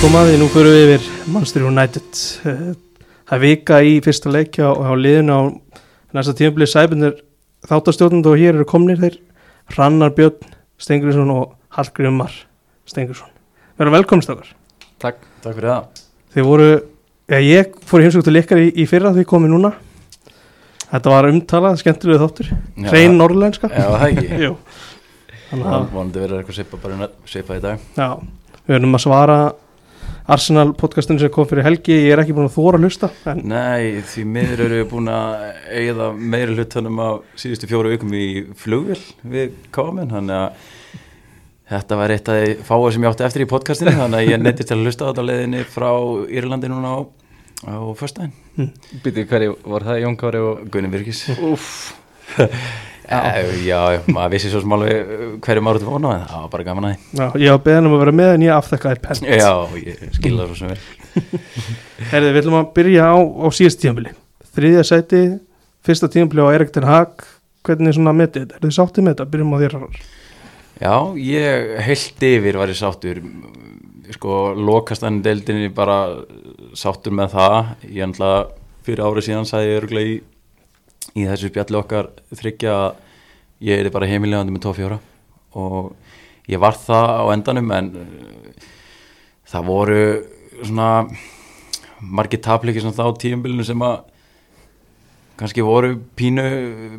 komaði, nú fyrir við yfir Manchester United. Eh, Það er vika í fyrsta leikja á, á liðinu á næsta tímabilið sæbundir þáttastjórnund og hér eru komnir þeir. Hrannar Björn Stengurinsson og Hallgrimar Stengurinsson Verða velkomst okkar Takk, takk fyrir það. Þeir voru, ja, ég fór heimsók til ykkar í, í fyrra því komið núna. Þetta var umtalað, skemmtilega þáttur. Já, Hrein norrlenska Já, það ekki. Jú. Þannig að, Vonandi verður eitthvað svipa bara svipa í dag. Já, við verðum að svara Arsenal podcastinu sem kom fyrir helgi Ég er ekki búin að þóra að hlusta en Nei, því miður eru við búin að eigða meiri hlutunum á síðustu fjóru vikum í flugvél við KMN Þannig að þetta var eitt af því fáið sem ég átti eftir í podcastinu Þannig að ég neytist til að hlusta á þetta á leiðinni frá Írlandi núna á, á föstudaginn. Býtið hverju, var það Jón Kári og Gunni Virkis Úff Já, já, maður vissi svo sem alveg hverju maður út vona en það var bara gaman að því. Já, ég var beðin um að vera með en ég afþekkaði pent. Já, ég skilða það svo sem vel Herði, við ætlum að byrja á, á síðast tímabili. Þriðja sæti, fyrsta tímabili á Erik Ten Hag. Hvernig er svona metið þetta? Er þið sáttið með þetta? Byrjum á þér. Já, ég heilt yfir var ég sáttur. Sko, lokastann deildinni bara sáttur með það. Ég ætla fyrir árið síðan sagði ég örgulega í, í þessu spjalli okkar þryggja ég er bara heimilegandi með 2-4 og ég var það á endanum en uh, það voru svona margir tapleikir sem þá á tíumbilinu sem að kannski voru pínu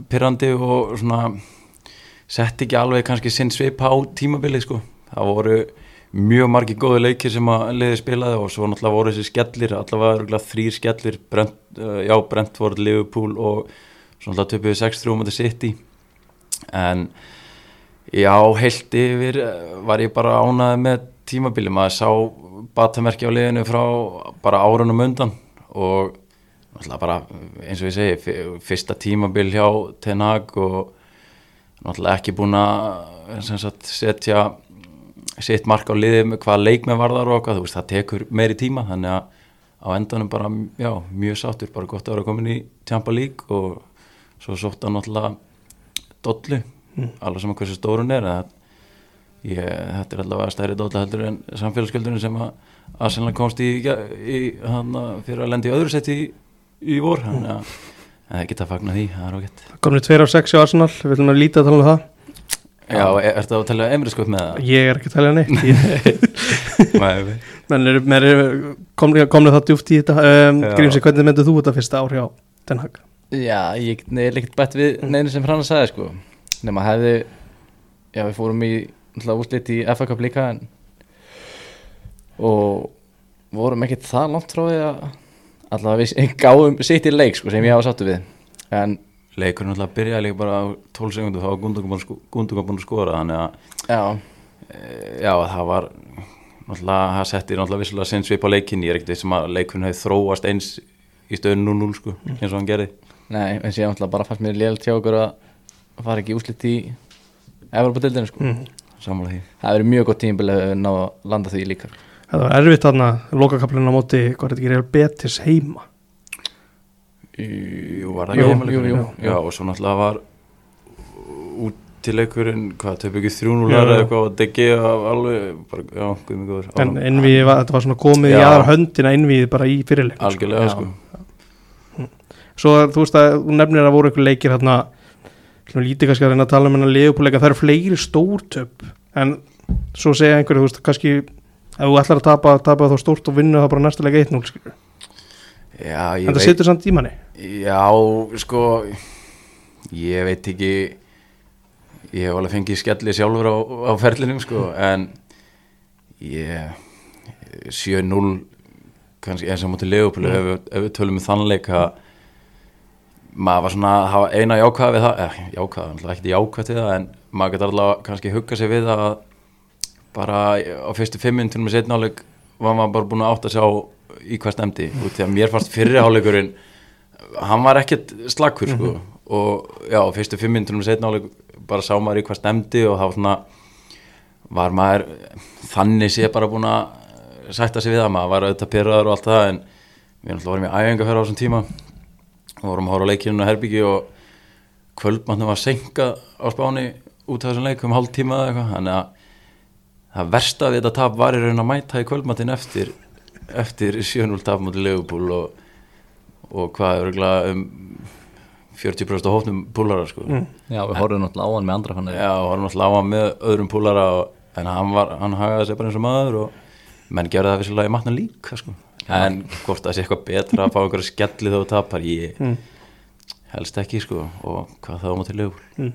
pyrrandi og svona sett ekki alveg kannski sinn svipa á tímabilið sko. Það voru mjög margi góði leikir sem að liði spilaði og svo náttúrulega voru þessi skellir, allavega þrýr skellir, Brent, uh, já Brentford, Liverpool og svo náttúrulega töpuði 6-3 um þetta City. En já, heilt yfir eh, var ég bara ánaði með tímabili, maður sá batamerki á liðinu frá bara árunum undan og náttúrulega bara eins og ég segi, fyrsta tímabil hjá Ten Hag og náttúrulega ekki búin að setja sitt mark á liði með hvaða leikmenn varðar og eitthvað, þú veist, það tekur meiri tíma þannig að á endanum bara já, mjög sáttur, bara gott að vera komin í Champa League og svo sótt hann náttúrulega dollu, alveg saman hversu stórun er en ég, þetta er allavega stærri dollu heldur en samfélagsgjöldurinn sem að Arsenal komst í, í hann fyrir að lendi í öðru seti í, í vor, þannig að það geta að fagna því, það er ágætt. Komnir tveir á sex hjá Arsenal, við ætlum að líta að tala um það. Já, er þetta að tala emri sko með það? Ég er ekki að tala neitt. Ég- Nei, menn er, komnir það djúft í þetta. Um. Grímsi, hvernig myndir þú þetta fyrsta ár hjá Ten Hag? Já, ég neði ekkert bætt við neina sem Franna sagði sko. Nefn að hefði Já, við fórum í úrslit í FA Cup líka en, Og vorum ekkert það langt frá því að Allavega við gáum sitt í leik sko sem ég hafa sáttu við. En leikurinn alltaf byrjaði líka bara á 12 sekundu þá var Gundogan búin að skora þannig að já, e, já það var náttúrulega það setti náttúrulega vissulega sinn svip á leikinni ég er ekkert sem að leikurinn hefði þróast eins í stöðun 0-0 sko eins og hann gerði nei, en síðan náttúrulega bara fannst mér lélt hjá okkur að fara ekki í úrslit í Evropa-dildinu sko. Mm. sammála því. Það verið mjög gott tímbil að ná að landa því líka. Það var erfitt þarna, lokakaplinn á móti hvað er þetta ekki Real Betis heima? Jú, var það ekki heimalegur? jú, jú, Já, og svo náttúrulega var útileikurinn, hvað, töpu ekki 3-0 eða eitthvað og DG alveg, bara, já, guð mig góður. En innvíði, var, þetta var svona komið í aðra höndina innvíði bara í fyrirleik Algjörlega, Já. sko Svo þú veist að þú nefnir að voru ykkur leikir Svona lítið kannski að reyna að tala um hennar leifupúleika Það eru fleiri stórtöp En svo segja einhverju, þú veist, kannski Ef þú ætlar að tapa, tapa þá stórt og vinna það bara næsta leik 1-0 skilur. Já, ég En það situr samt í manni Já, sko ég veit ekki ég hef alveg fengið skelli sjálfur á, á ferlinum sko en ég 7-0 kannski eins og mútið Leopold ef, við- ef við tölum um þannleika maður var svona að eina jákvæða við það, eh, jákvæða, náttúrulega ekki jákvæða til það en maður getur allavega kannski hugga sig við að bara á fyrstu fimm minntunum með setnáleik var maður bara búin að átta sig á í hvað stemdi út því að mér fannst fyrri hálfleikurinn hann var ekkert slakkur sko. Og já, fyrstu fimm minntunum setna áleik bara sá maður í hvað stemdi og það var svona var maður þannig sé bara búin að sætta sig við það, maður var auðvitað pyrraður og allt það en við náttúrulega vorum og vorum að horfa á leikinu á Herbyggi og kvöldmannum var senkað á spáni út af þessum leik um hálf tíma eða eitthvað þannig að það versta við þetta tap var í raun að mæta í kvöldmattin eftir eftir 7-0 tap mútið Leopold og, og hvað er örugglega um 40% af hófnum púlara sko. Mm. Já, við horfum náttúrulega á hann með andra fannig Já, og hann var náttúrulega á hann með öðrum púlara og, en hann, var, hann hagaði sig bara eins og maður og menn gerði það vissilega í matna líka sko. En hvort það sé eitthvað betra að fá einhverja skelli þá þú tapar ég Mm. helst ekki sko og hvað það á mútið Leopold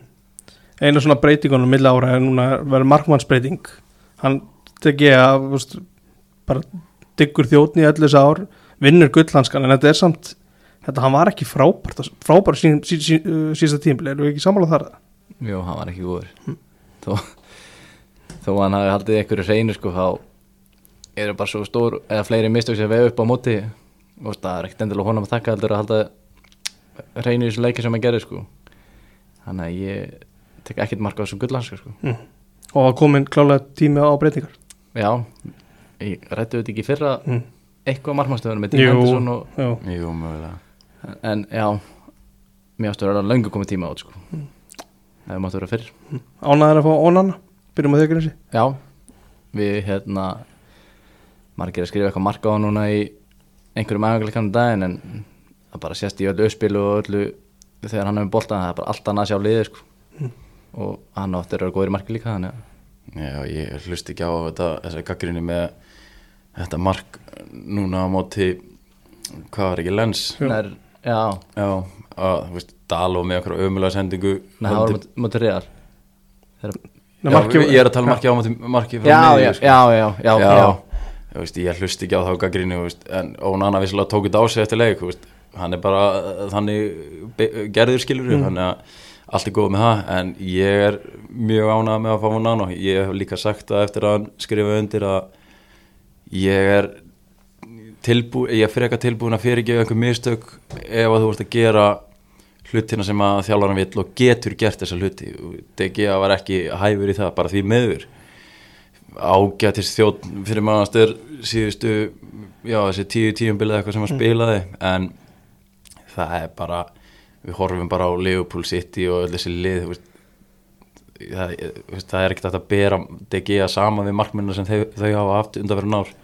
einu svona breytingunum milli ára er núna verður markmannsbreyting. Hann teki að veist, bara diggur þjóðn í þessu ár vinnur gullhanskan en þetta er samt þetta hann var ekki frábært frábært sín, sín, sín, uh, sísta tímbil erum við ekki sammála þar? Jú, hann var ekki góður. Þó, þó að hann hafi haldið einhverju hreinu sko þá eru bara svo stór eða fleiri mistök sem veið upp á móti. Og það er ekkert endilega honum að þakka heldur að halda hreinu í þessu leiki sem hann gerði sko. Þannig að ég tek ekkert marka á þessu gullhanska sko. Og var komin klálega tími á breytingar. Já, ég rættu þetta ekki í fyrra Mm. eitthvað markmannstöðunum með Jú, Henderson og, já, Jú, mögulega. En já. Mér ástu að vera löngu komið tíma át sko. Það máttu vera fyrr. Ánæður að fá ónanna byrjum að þau grinsi Já, við hérna margir að skrifa eitthvað marka á núna í einhverjum aðeins daginn en það bara sést í öllu uppspilu og öllu þegar hann hefur boltað það er bara allt annað að sjá liðið sko. og hann áttur að vera góður í marki líka þannig að Já, ég hlust ekki á þetta, þessa gaggrinni með þetta mark núna á móti hvað var ekki lens. Nær, Já, Já, að, þú veist, Dalo með okkur ömulega sendingu Nei, það var móti- móti real Þegar- Já, markið- ég er að tala um marki á móti marki frá Já, miðju, já, sko. já, já, já, já, já. Veist, ég hlust ekki á þá veist, en Ónana vissilega tók þetta á sig eftir leik veist, hann er bara uh, þannig gerður skilur mm. þannig að allt er góð með það en ég er mjög ánað með að fá Ónana ég hef líka sagt það eftir að hann skrifa undir að ég er tilbú, ég er eitthvað tilbúin að fyrirgefa einhver mistök ef að þú ert að gera hlutina sem að þjálfaran vill og getur gert þessa hluti. DG var ekki hæfur í það bara því meður ágætist þjótt fyrir manastur síðustu, já þessi tíu tíumbilið eitthvað sem hann spilaði en það er bara við horfum bara á Liverpool City og öll þessi lið veist, það, veist, það er ekkert að bera DG saman við markmennina sem þau, þau hafa haft undanverðin ár.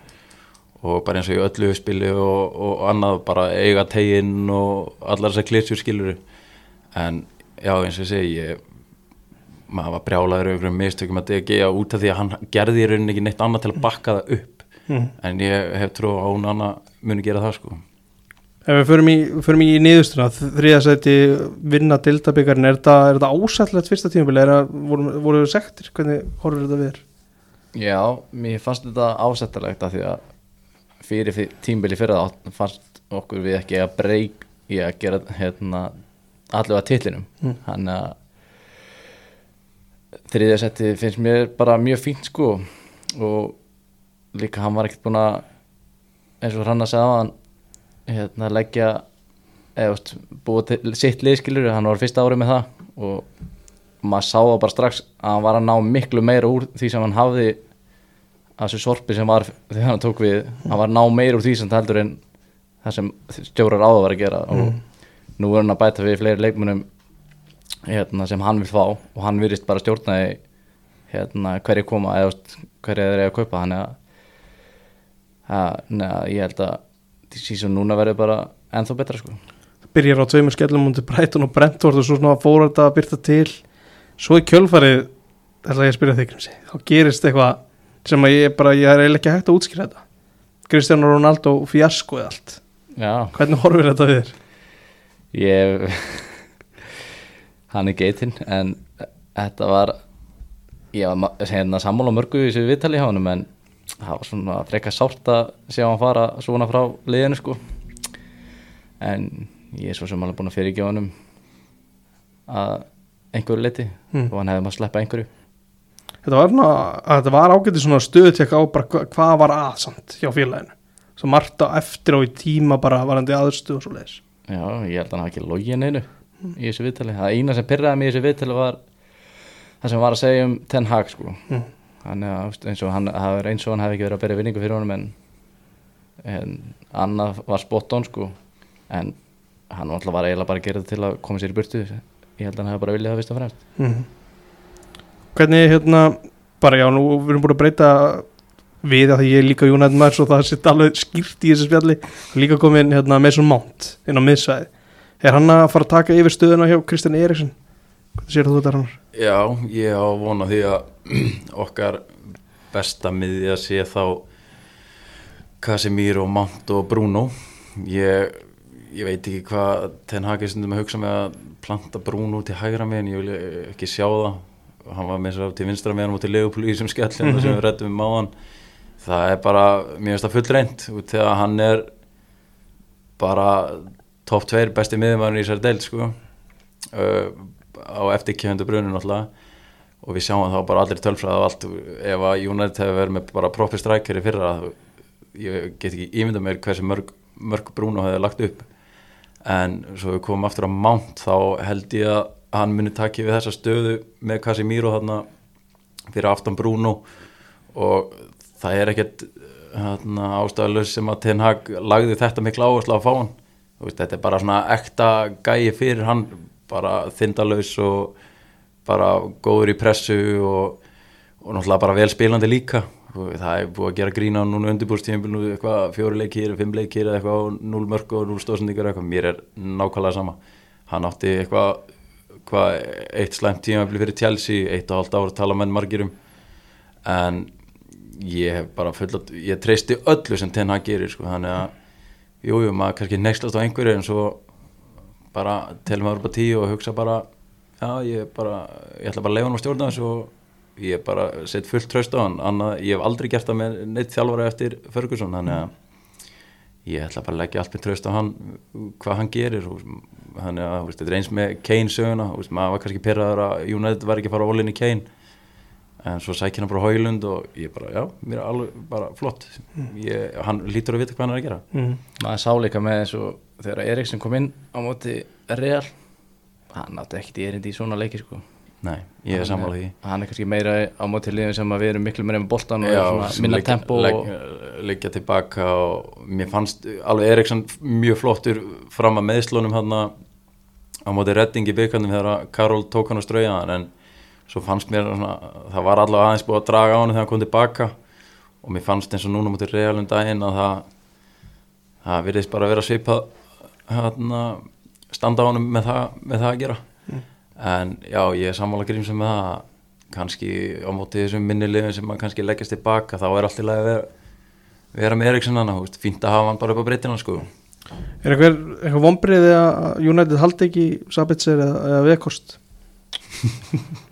Og bara eins og í öllu spili og, og annað bara eiga teginn og allar þessar klitsjur skilur en já eins og ég segi ég, maður var brjálaður yfir einhverjum mistökum að DG út af því að hann gerði í rauninni ekki neitt annað til að bakka það upp. Mm. en ég hef trú á að hún annað muni gera það sko. Ef við förum í, förum í niðurstuna þriðasæti vinna dildabikarin er þetta, er ásætlegt fyrsta er það, voru, voru þau sektir? Hvernig horfur þetta við? Þér Já, mér fannst þetta ásættalegt af því að fyrir fyr- tímabili fyrir það fannst okkur við ekki að breyk í að gera hérna allavega titlinum. Mm. þannig að þriðja seti finnst mér bara mjög fínt sko. Og líka hann var ekkert búin að eins og hann að segja hann hérna leggja eða veist, búið til sitt liðskilur hann var fyrsta árið með það og maður sá það bara strax að hann var að ná miklu meira úr því sem hann hafði þessu sorpi sem var þegar hann tók við. Hann var að ná meira úr því sem það heldur en það sem stjórar áður var að gera. Og nú er hann að bæta við fleiri leikmunum hérna, sem hann vil fá og hann virðist bara stjórna í hérna, hverju koma eða hverju þeir eru að kaupa. Þannig að, að, neða, ég held að síðan núna verður bara ennþá betra sko. Byrjar á tveimur skellum mútið Brighton og Brentford og svo svona fór þetta að byrta til. Svo í kjölfarið ætla ég að spyrja þig Grimsi þá gerist eitthvað sem ég bara, ég er eiginlega ekki hægt að útskýra þetta. Cristiano Ronaldo fjasko eða allt. Já, hvernig horfir þetta við þér? ég hann er geitinn en þetta var ég var hérna sammála mörgu í þessu viðtali hjá honum en það var svona frekar sárt að sjá hann fara svona frá liðinu sko. En ég er svo sem alveg búin að fyrirgefa honum að einhverju liti Mm. og hann hefði maður sleppa einhverju. Þetta var, að þetta var ágætið svona stöðutek á bara hva, hvað var aðsamt hjá félaginu. Svo margt á eftir á í tíma bara varandi aðstöð og svo leiðis Já, ég held að hann hafi ekki logið neinu í þessu viðtali. Það eina sem pyrraði mig í þessu viðtali var það sem var að segja um Ten Hag sko. Mm. Hann eins og hann, það er eins og hann hefði ekki verið að byrja vinningu fyrir honum en, en annað var spot on sko. En hann var alltaf var eiginlega bara að gera þetta til að koma sér í burtu. Ég held að hann hefði bara viljað það fyrst og fremst. mm. Hvernig hérna bara já, nú við erum búin að breyta við að því ég er líka United maður svo það sitt alveg skýrt í þessu spjalli líka komin hérna, Mason Mount inn á miðsvæði er hann að fara að taka yfir stöðuna hjá Kristján Eriksson? Hvað sér þú þetta hann? Já, ég á að vona því að okkar besta miðja sé þá Casemiro, Mount og Bruno. Ég, ég veit ekki hvað Ten Hag er stundum að hugsa með að planta Bruno til hægra megin, ég vil ekki sjá það. Hann var með sér til vinstra megin og til í þessum skellin sem við rettum um áðan. Það er bara, mér finnst það full reynd þegar hann er bara topp tveir besti miðjumæðurinn í þessari deild sko. Uh, á eftir kjöfundu brunum náttúrulega. Og við sjáum þá bara allir tölfræði af allt. Ef að United hefur verið með bara profi strækjari fyrra ég get ekki ímynda mér hversu mörg, mörg Bruno hefði lagt upp. En svo við komum aftur á Mount þá held ég að hann muni takja við þessa stöðu með Casemiro þarna fyrir aftan Bruno. Og það er ekkert ástæðalus sem að Ten Hag lagði þetta miklu áherslu að fá hann veist, þetta er bara svona ekta gæi fyrir hann bara þindalus og bara góður í pressu og, og náttúrulega bara vel spilandi líka. Það er búið að gera grína núna undirbúrstíðin eitthvað fjóri leikir, fimm leikir eitthvað, núl mörg og núl stóðsendingar eitthvað, mér er nákvæmlega sama. Hann átti eitthvað hvað, eitt slæmt tíma fyrir Chelsea, eitt og halvt ára tala menn margirum en ég hef bara fullt ég treysti öllu sem Ten Hag gerir sko, þannig að, jújú, jú, maður kannski nexlast á einhverju en svo bara telum maður upp á tíu og hugsa bara já, ég bara, ég ætla bara að leiða hann á stjórna þessu og ég bara set fullt tröst á hann, annað, ég hef aldrei gert það með neitt þjálfara eftir Ferguson þannig að ég ætla bara að leggja allt með tröst á hann hvað hann gerir og þannig að þetta er eins með Kane söguna veist, maður var kannski perraður að United var ekki að fara ólinni Kane en svo sækir hann bara Haulund og ég bara, já, mér er alveg bara flott ég, hann lítur að vita hvað hann er að gera Mm. maður sá líka með eins og þegar Eriksson kom inn á móti Real hann átti ekkert í erindi í svona leiki sko. nei, ég er sammála því hann er kannski meira á móti liðin sem að við erum miklu meira með boltan og svona sem minna liggja- tempo legg- og, liggja tilbaka og mér fannst alveg Eriksson mjög flottur fram að meðslunum hann á móti redding í byggandum þegar Karol tók hann á straujaðan en svo fannst mér svona, það var allavega aðeins búið að draga á hann þegar hann kom tilbaka og mér fannst eins og núna mútið realum daginn að það það virðist bara að vera svipað hérna, standa á hann með með það að gera en já, ég er sammála grímsum með það að kannski á móti þessum minnilegum sem maður kannski leggjast tilbaka þá er allt í lagi að vera, vera með Eriksson hann, fínt að hafa hann bara upp á breytina sko. Er eitthvað, eitthvað vombriði að United haldi ekki Sabitzer eða, eða Vekost?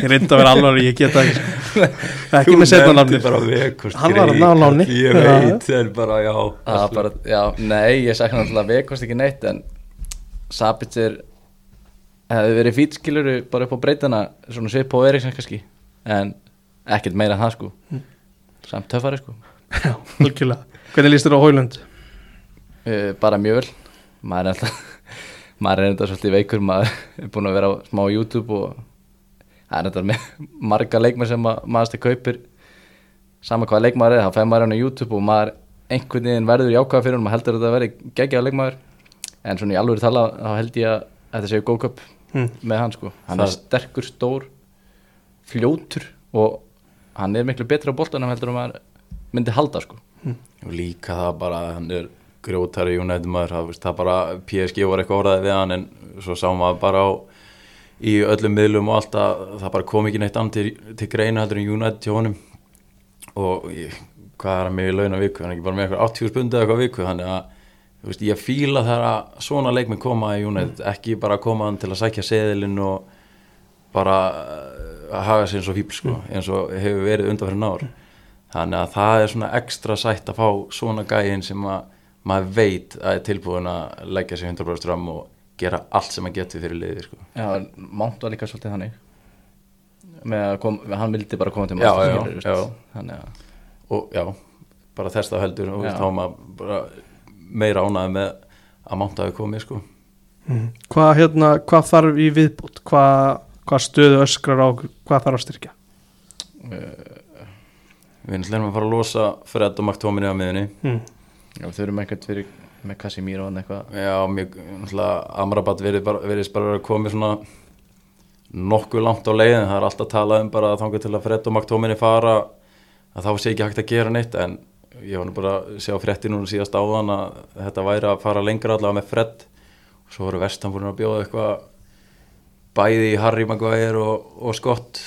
ég reyndi að vera alvar ég geta ekki ekki með setna nafni Hann var þarna á láni. ég veit, það er bara já. Að bara, já, nei, ég sakna alltaf vekost ekki neitt en Sabitzer hefði verið fýtskiluru bara upp á breytana svona svip á Eriksson kannski en ekkert meira en það sko. Samt töffari sko. Já, algjörlega. Hvernig líst þér á Hólund? uh, bara mjög vel. Maður er alltaf maður er enda svolítið veikur maður er búin að vera á smá YouTube og það er enda með marga leikmar sem ma- maður stið kaupir. Sama hvaða leikmaður er, þá fæði maður hann á YouTube og maður einhvern veginn verður jákvæða fyrir hann maður heldur að þetta veri geggjaða leikmaður. En svona í alveg tala þá held ég að þetta séu góð köp Mm. með hann sko. Hann er Það- sterkur, stór fljótur og hann er miklu betra á boltanum heldur en maður myndi halda sko. Og líka það bara að hann er grjótari United maður, það, bara PSG var eitthvað orðaði við hann en svo sá maður bara á í öllum miðlum og allt að það bara kom ekki neitt annað til, til greina heldur en United til honum. Og ég, hvað er hann með í launa viku, hann er ekki bara með eitthvað 80 spundi eða eitthvað viku, þannig að veist, ég fíla þegar að svona leikminn koma í United, ekki bara koma hann til að sækja seðilinn og bara uh, að haga sér eins og fíbl sko, eins og hefur verið undanfyrir ár. Þannig að það er svona ekstra sætt að fá svona gæinn sem að maður veit að er tilbúin að leggja sér 100% fram og gera allt sem hann getur fyrir liði sko. Já, Mount var líka svolítið þannig með að kom, hann vildi bara koma til þannig að og já, bara þess þá heldur og þá maður bara meira ánæði með að mánta hafi komið sko. Mm. Hvað, hérna, hvað þarf í viðbútt? Hvað, hvað stöðu öskrar á okkur? Hvað þarf að styrkja? við erum að fara að losa Fred og McTominay á miðunni Mm. já, þau eru með eitthvað fyrir með Casemiro og eitthvað. Já, mjög, náttúrulega Amrabat verið bara, verið bara að koma svona nokkuð langt á leiðin það er alltaf talað um bara að þangað til að Fred og McTominay fara að þá sé ekki hægt að gera neitt en ég var nú bara að sjá frétti núna síðast áðan að þetta væri að fara lengra allavega með Fred. Og svo voru vestan búin að bjóða eitthvað bæði í Harry Maguire og, og Scott.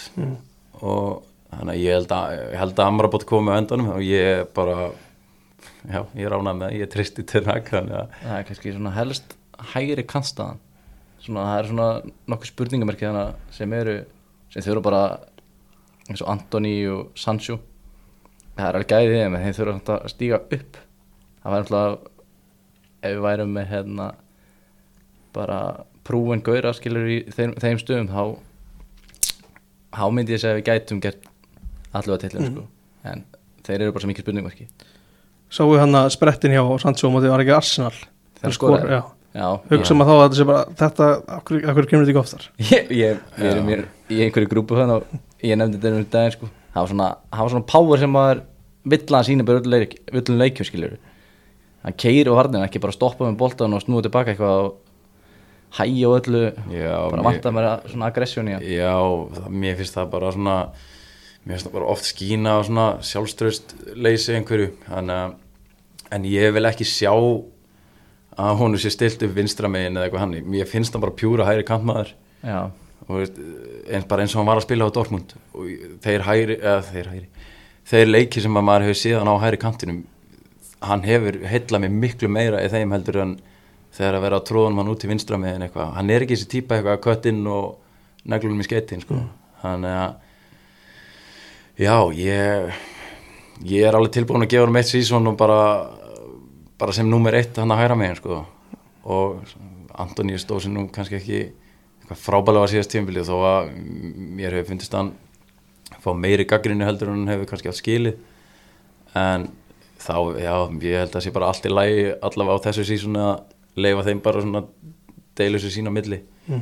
Og þannig að ég held að, ég held að Amrabat komi á endanum og ég bara já, ég ránaði með, ég tristi til að það er kannski svona helst hægri kantstaðan. Svona, það er svona nokkuð spurningamerki þannig sem eru sem þau eru bara eins og Antoni og Sancho. Það er alveg gæðið þeim en þeir þurfa samt að stíga upp. Það væri alltaf ef við værum með hérna bara prúin gauðra skilur í þeim, þeim stöðum þá þá myndi ég segja að við gætum gert allavega til þeim sko. En þeir eru bara svo mikið spurningmarki Sáu hann að sprettin hjá Sancho móti var ekki Arsenal? Þegar Hann skor- já. já, Hugsa maður þá að þetta sé bara þetta, akkur, akkur kemur þetta ekki oftar ég, ég, ég er mér í einhverju grúpu þannig og ég nefndi þetta um daginn sko. Það var svona, það var svona power sem maður vill að sína bara öllum leik, öllum leikjum skiljur hann keiri á varnin ekki bara stoppa með boltan og snúa tilbaka eitthvað og hægja og öllu. Já, bara vanta mér að- svona aggressjón í hann. Já, það, mér finnst það bara svona mér finnst það bara oft skína og svona sjálfströst leysi einhverju. Þannig en ég vil ekki sjá að hún sé stilt upp vinstra megin eða eitthvað hann mér finnst það bara pjúra hægri veist, eins, bara eins og hann var að spila á Dortmund. Og þeir hægri, eða þeir hægri þeir leiki sem að maður hefur síðan á hægri kantinum hann hefur heilla mig miklu meira í þeim heldur en þegar að vera að tróðan mann út í vinstra megin eitthvað. Hann er ekki þessi típa eitthvað að kött inn og neglunum í skeitin sko. þannig að já, ég ég er alveg tilbúin að gefa um eitt sísón og bara, bara sem nummer eitt hann að hæra megin sko. og Antoníu stóð sem nú kannski ekki frábælega var síðast tímabilið þó að mér hefur fundist hann fá meiri gaggrinni heldur en hann hefur kannski átt skilið en þá, já, ég held að það sé bara allt í lægi allavega á þessu sísón að leifa þeim bara svona deilu sér sín á milli Mm.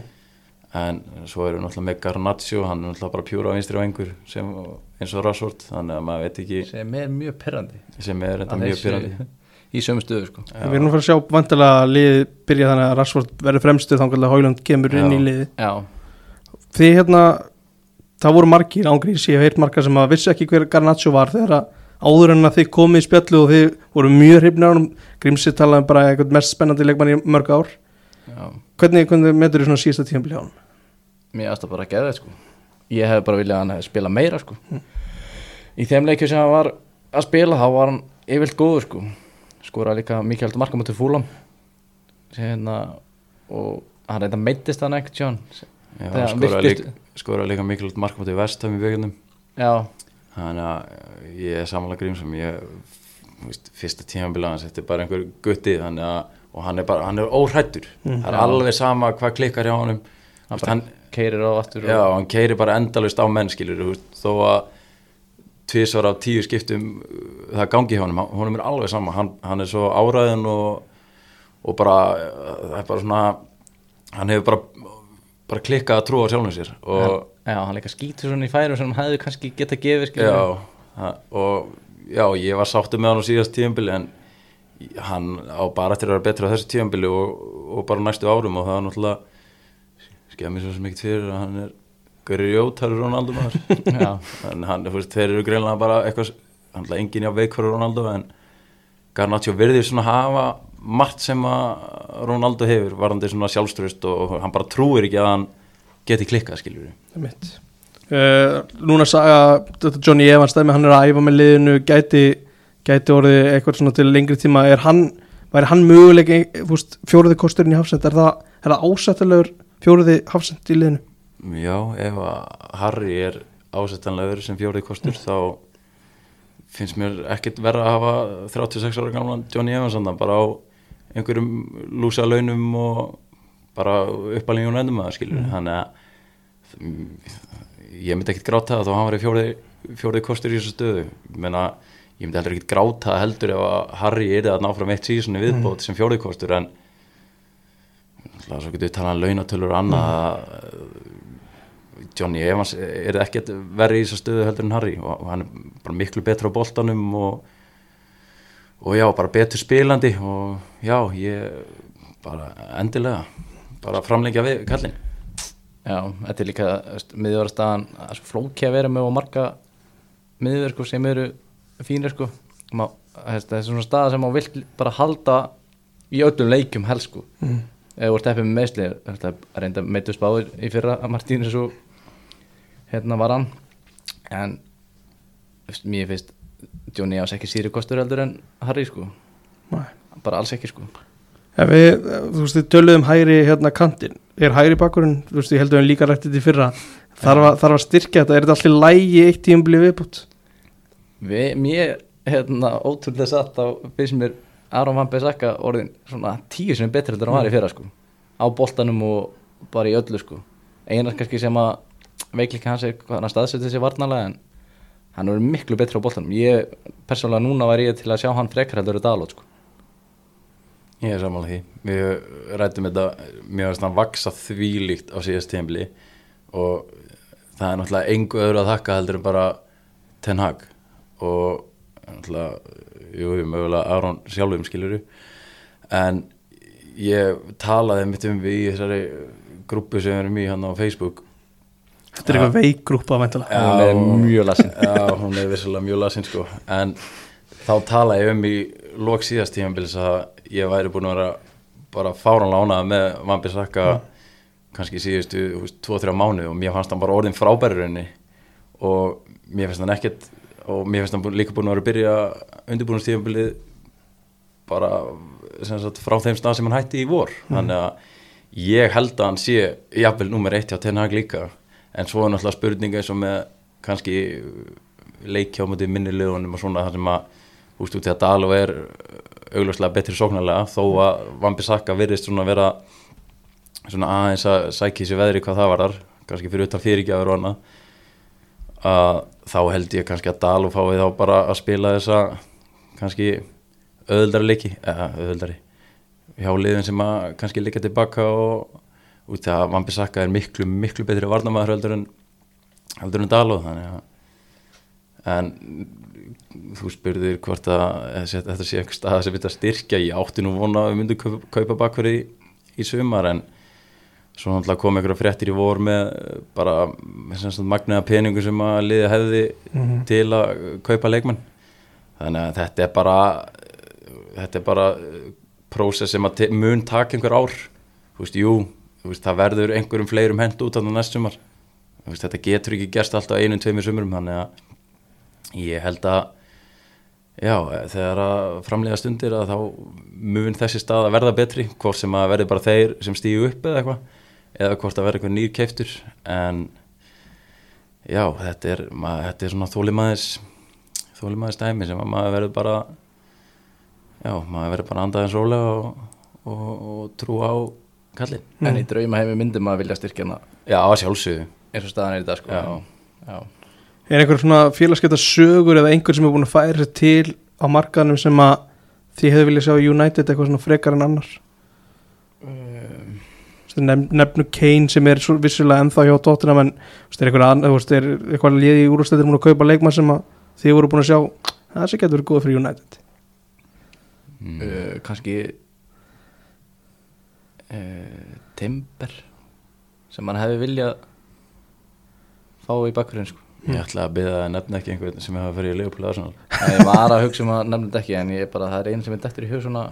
En svo erum við náttúrulega með Garnaccio hann er náttúrulega bara pjúra á vinstri vengur sem, eins og Rashford, þannig að maður veit ekki sem er mjög perrandi sem er enda mjög pyrrandi í sömu stöðu sko. Við erum að fara að sjá vantilega liðið byrja þannig að Rashford verður fremstu þannig að Hólund kemur inn Já. í liðið. Já, Því hérna, það voru margir ángrís, ég hef heyrt margar sem að vissi ekki hver Garnaccio var þegar að áður en að þið komið í spjallu og þið voru mjög hrifnir á hann Grímsi talaði um bara eitthvað mest spennandi leikmann í mörg ár. Já. Hvernig, hvernig meður þið svona á hann? Mér aðstæða bara að geða þetta sko. Ég hef bara viljað að hann hefði spila meira sko. Í þeim leikju sem hann var að spila þá var hann yfirlt góður sko. Skoraði líka mikið heldur marka mútið fúlam hérna og hann reynda meittist hann ekkert sjón hann skoraði virtist- líka, líka mikilvægt markmátt í vestam í vögunum já, þannig að ég er samanlega grímsum ég, þú veist, fyrsta þetta er bara einhver gutti þannig að og hann er bara, hann er óhrættur Mm. það er Já. alveg sama hvað klikkar hjá honum. Hann bara keirir á aftur Já, hann keiri bara endalust á mennskilur veist, þó að tvisvar af tíu skiptum uh, það gangi hjá honum, honum er alveg sama hann, hann er svo áræðin og, og bara, uh, það er bara svona hann hefur bara, bara klikkað að trúa sjálfum sér og já, hann líka skýtur svona í færum sem hann hefði kannski geta gefið skilur já, það- og já, ég var sáttu með hann á síðast tíðanbili en hann á bara eftir að vera betri á þessu tíðanbili og, og bara næstu árum og það er náttúrulega skemmir svo sem ekkert fyrir að hann er grjótarur Ronaldo maður. Já, en hann, þú veist, þeir eru greinlega bara eitthvað, hann er engin já veik fyrir Ronaldo en Garnaccio virðir svona hafa margt sem að Ronaldo hefur varandi svona sjálfströst og hann bara trúir ekki að hann geti klikkað skiljur Það mitt uh, Núna saga, þetta Johnny Evans dæmi, hann er að æfa með liðinu gæti, gæti orðið eitthvað svona til lengri tíma. Er hann, væri hann möguleik fúst, fjóruði kosturinn í hafsend er það, er það ásættilegur fjóruði hafsend í liðinu? Já, ef að Harry er ásettanlegur sem fjórið kostur þá finnst mér ekkit verra að hafa 36 ára gamlan Johnny Evans þarna bara á einhverjum lúsa launum og bara uppalíðin og nefnum að skilur. Þannig að mm, ég myndi ekkit gráta það þó hann var í fjórið, fjórið kostur í þessu stöðu. Ég meina, ég myndi heldur ekkit gráta heldur ef að Harry er það náfram eitt síðan í viðbót sem fjórið kostur en Það svo getur við talað um launatölur og annað að Johnny Evans er ekkert verið í þessu stöðu heldur en Harry og, og hann er bara miklu betra á boltanum og, og já, bara betur spilandi og já, ég bara endilega bara framlengja við kallin Já, þetta er líka miðjörðarstaðan flóki að vera með og marga miðjör sko, sem eru fínir sko. Má, þetta er svona staða sem má vill bara halda í öllum leikjum helst sko. mm. Eða voru teppið með meðsli þetta er reynda meitust báður í fyrra að Martínus og hérna var hann. En mér finnst Johnny ás ekki síri kostur heldur en Harry sko. Nei. bara alls ekki sko. Ef við, þú veist, við töluðum hægri hérna kantinn, er hægri bakkurinn þú veist, ég heldur en líka rætti þetta í fyrra. Þarf að, þarf að styrkja þetta, er þetta allir lægi eitt tíum blið viðbútt? Við, mér, hérna, ótrúlega satt á finnst mér Aron Van Bissaka orðin svona tíu sem er betur heldur en hann var í fyrra sko. Á boltanum og bara í öllu sko. Einar kannski sem að veikleika hans er hvað hann staðsetið sér varnalega en hann er miklu betur á boltanum. Ég persónulega núna var ég til að sjá hann frekar heldur en Dalot sko. Ég er samanlega því. Við rættum þetta mjög að stann vaksa þvílíkt á síðast tímli og það er náttúrulega engu öðru að þakka heldur en bara Ten Hag og náttúrulega, jú, mögulega Aron sjálfum skiluru en ég talaði mitt um við í þessari grúpu sem við erum í hann á Facebook. Þetta er eitthvað veikgrúpa væntalega. Já. hún er mjög lasinn Já, hún er vissilega mjög lasinn sko. En þá talaði ég um í lok síðast tímabils að ég væri búin að vera bara fáranlega ánað með Vambi Saka kannski síðustu 2-3 mánu og mér fannst hann bara orðin frábærirunni og mér finnst hann ekkert og mér finnst hann líka búin að vera að byrja undirbúinustífambilið bara sagt, frá þeim stað sem hann hætti í vor. Þannig að ég held að hann sé jafnvel nummer eitt hjá Ten Hag líka. En svo er náttúrulega spurninga eins og með kannski leikjá mútið minnilegunum og svona það sem að úst út í að Dalo er augljóslega betri sóknarlega þó að Vambi Saka virðist svona vera svona aðeins að sækja sér veðri hvað það var þar kannski fyrir utan fyrirgjafur og annað að þá held ég kannski að Dalo fái þá bara að spila þessa kannski öðuldari leiki eða öðuldari hjá liðin sem að kannski líka tilbaka og út í að Vambi Saka er miklu, miklu betri varnamæður heldur en heldur en Dalo þannig að en þú spurðir hvort að þetta sé eitthvað stað sem að styrkja. Ég átti nú vona að við myndum kaupa bakverði í, í sumar en svo náttúrulega kom einhverja fréttir í vor með eh, bara með magnaða peningu sem að liði hefði Mhm. til að kaupa leikmenn. Þannig að þetta er bara þetta er bara prósess sem að mun taka einhver ár. Þú veist, jú, þú veist, það verður einhverjum fleirum hend út það næst sumar. Veist, þetta getur ekki gerst alltaf einum, tveimur sumurum þannig að ég held að já, þegar að framlega stundir að þá mun þessi stað að verða betri hvort sem að verði bara þeir sem stígu upp eða eitthvað, eða hvort að verði eitthvað nýr keiftur en já, þetta er, maður, þetta er svona þólimaðis þólimaðis dæmi sem að maður verður bara já, maður verður bara andaðins rólega og, og, og trú á kallin en í drauma heimi myndi maður vilja styrkja hana já, sjálfsögðu eins og staðan er í dag sko Já. Já. Er einhver svona félagsgeta sögur eða einhver sem er búin að færa sér til á markaðanum sem að þið hefur viljað sjá United eitthvað svona frekar en annar? Um, Þú veist, nefn, nefnu Kane sem er vissulega ennþá hjá Tottenham en þú veist, er eitthvað, er liði í úrstættir múin að kaupa leikmann sem að þið voru búin að sjá? Það sem getur verið góð fyrir United. Mm. uh, kannski uh, Timber sem hann hefði viljað fá í bakkurinn sko. Ég ætla að byrja að nefna ekki einhvern sem hefur farið í Leopold Arsenal. Ég var að hugsa um að nefna þetta ekki en ég bara, það er einn sem er dettur í hug svona.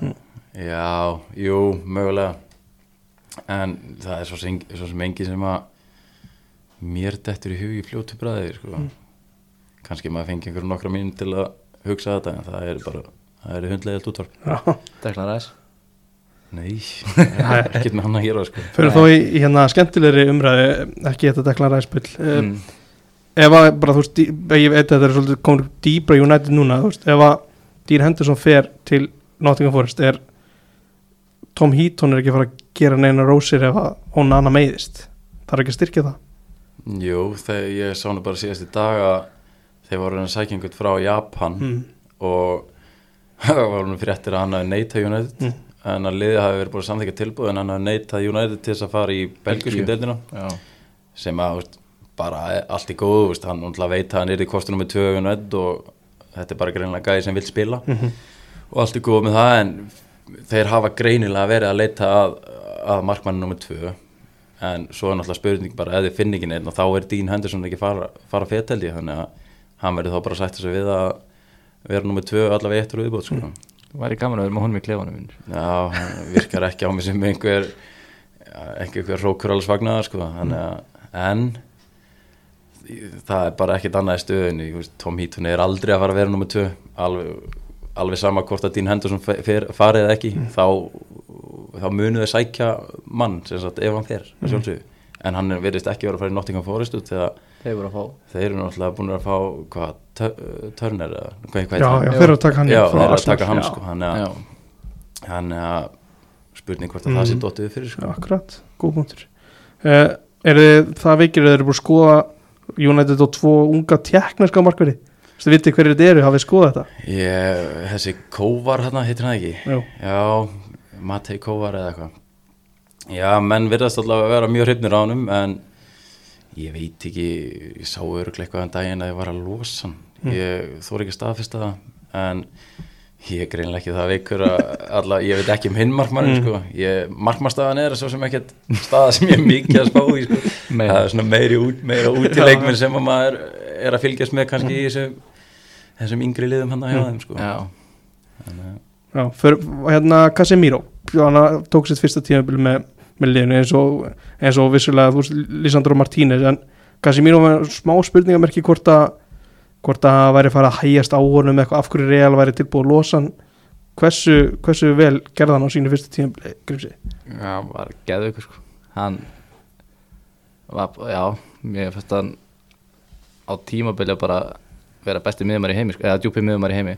Já, jú, mögulega en það er svo sem, svo sem engi sem að mér dettur í hug í fljótu bræði sko. kannski maður fengi einhverjum nokkra mín til að hugsa þetta en það er bara, það er hundlegið útvarp Já, Deklan Ræs Nei, er ekkert með hann að gera sko. fyrir þó í, í hérna skemmtilegri umræðu ekki þetta deklan ræspill mm. mm. ef að bara þú veist, dí- ég veit að þetta er svolítið komin dýbra United núna, þú veist, ef að Dean Henderson fer til Nottingham Forest er Tom Heaton er ekki að fara að gera neina rósir ef að hún annað meiðist það er ekki að styrkja það Jú, þegar ég sá nú bara síðast í dag að þeir voru að sækja einhvern frá Japan mm. og það var nú fréttir að hann hafi neitað United Mm. en að liðið hafi verið búin að samþykja tilbúð en hann hafi neitað United til þess að fara í belgísku deildina Já, sem að veist, bara allt í góðu veist, hann veit að hann er í kostunum með tvö United og þetta er bara greinilega gæði sem vil spila Mhm. og allt er góð með það en þeir hafa greinilega verið að leita að, að markmannu nummer tvö en svo er náttúrulega spurning bara ef þið finn ekki neitt og þá er Dean Henderson ekki fara, fara feteldi þannig að hann verður þá bara að sætta sig við að vera nummið tvö allavega eitt úr viðbót sko. Það væri gaman að vera með honum í klefanum Já, virkar ekki á mig sem einhver einhver rókur alls fagnaðar sko. að en það er bara ekkert annað í veist, Tom Heaton er aldrei að fara að vera nummið tvö alveg, alveg sama hvort að Dean Henderson farið eða ekki þá, þá munu þau sækja mann sem sagt ef hann fer að sjálfsögðu. En hann er- virðist ekki vera að fara í Nottingham Forest út þegar Þeir voru að fá þeir eru náttúrulega búin að fá hvað, Tö- Turner eða hvað, hvað Já, heitir hann? já, þeir eru að taka hann já, þeir eru að taka hann sko, hann er að hann er að spurning hvort að það sé dottið fyrir Já, sko. akkurat, góð punktur. Uh, Er þið það veikir eða eru búin að skoða United og tvo unga tjekkneska markverði Þú vitið hverju þetta eru, hafið skoðað þetta? Ég, þessi Kóvar hann heitir hann ekki? Já, já, Matei Kóvar eða eitthvað. Já, menn virðast alltaf að vera mjög hrifnir á honum en ég veit ekki ég sá öruglega eitthvað en daginn að ég var að losa hann. Ég þóri ekki að staðfesta það en ég er greinlega ekki það veikur að alla, ég veit ekki um hinn markmannin sko. ég, markmannstafan er svo sem ekkert staða sem ég er mikið að spá í sko. Það er svona meiri út, meira út í leikminn sem að maður er að fylgjast með kannski í þessum, þessum yngri liðum hann að hjá þeim sko. já, Þannig já för, hérna Casemiro hann tók sitt fyrsta tímabil með, með liðinu eins og, eins og vissulega þú veist, Lisandro Martínez en Casemiro var smá spurningamerki hvort að hvort að það væri farið að hægjast á honum eitthvað af hverju Real væri tilbúið að losa hann. Hversu, hversu vel gerði hann á sínu fyrsta tímabil grímsi já, var geðveikur sko. Hann var, já, mér fannst hann á tímabili að bara vera besti miðumar í heimi, sko, eða djúpi miðumar í heimi.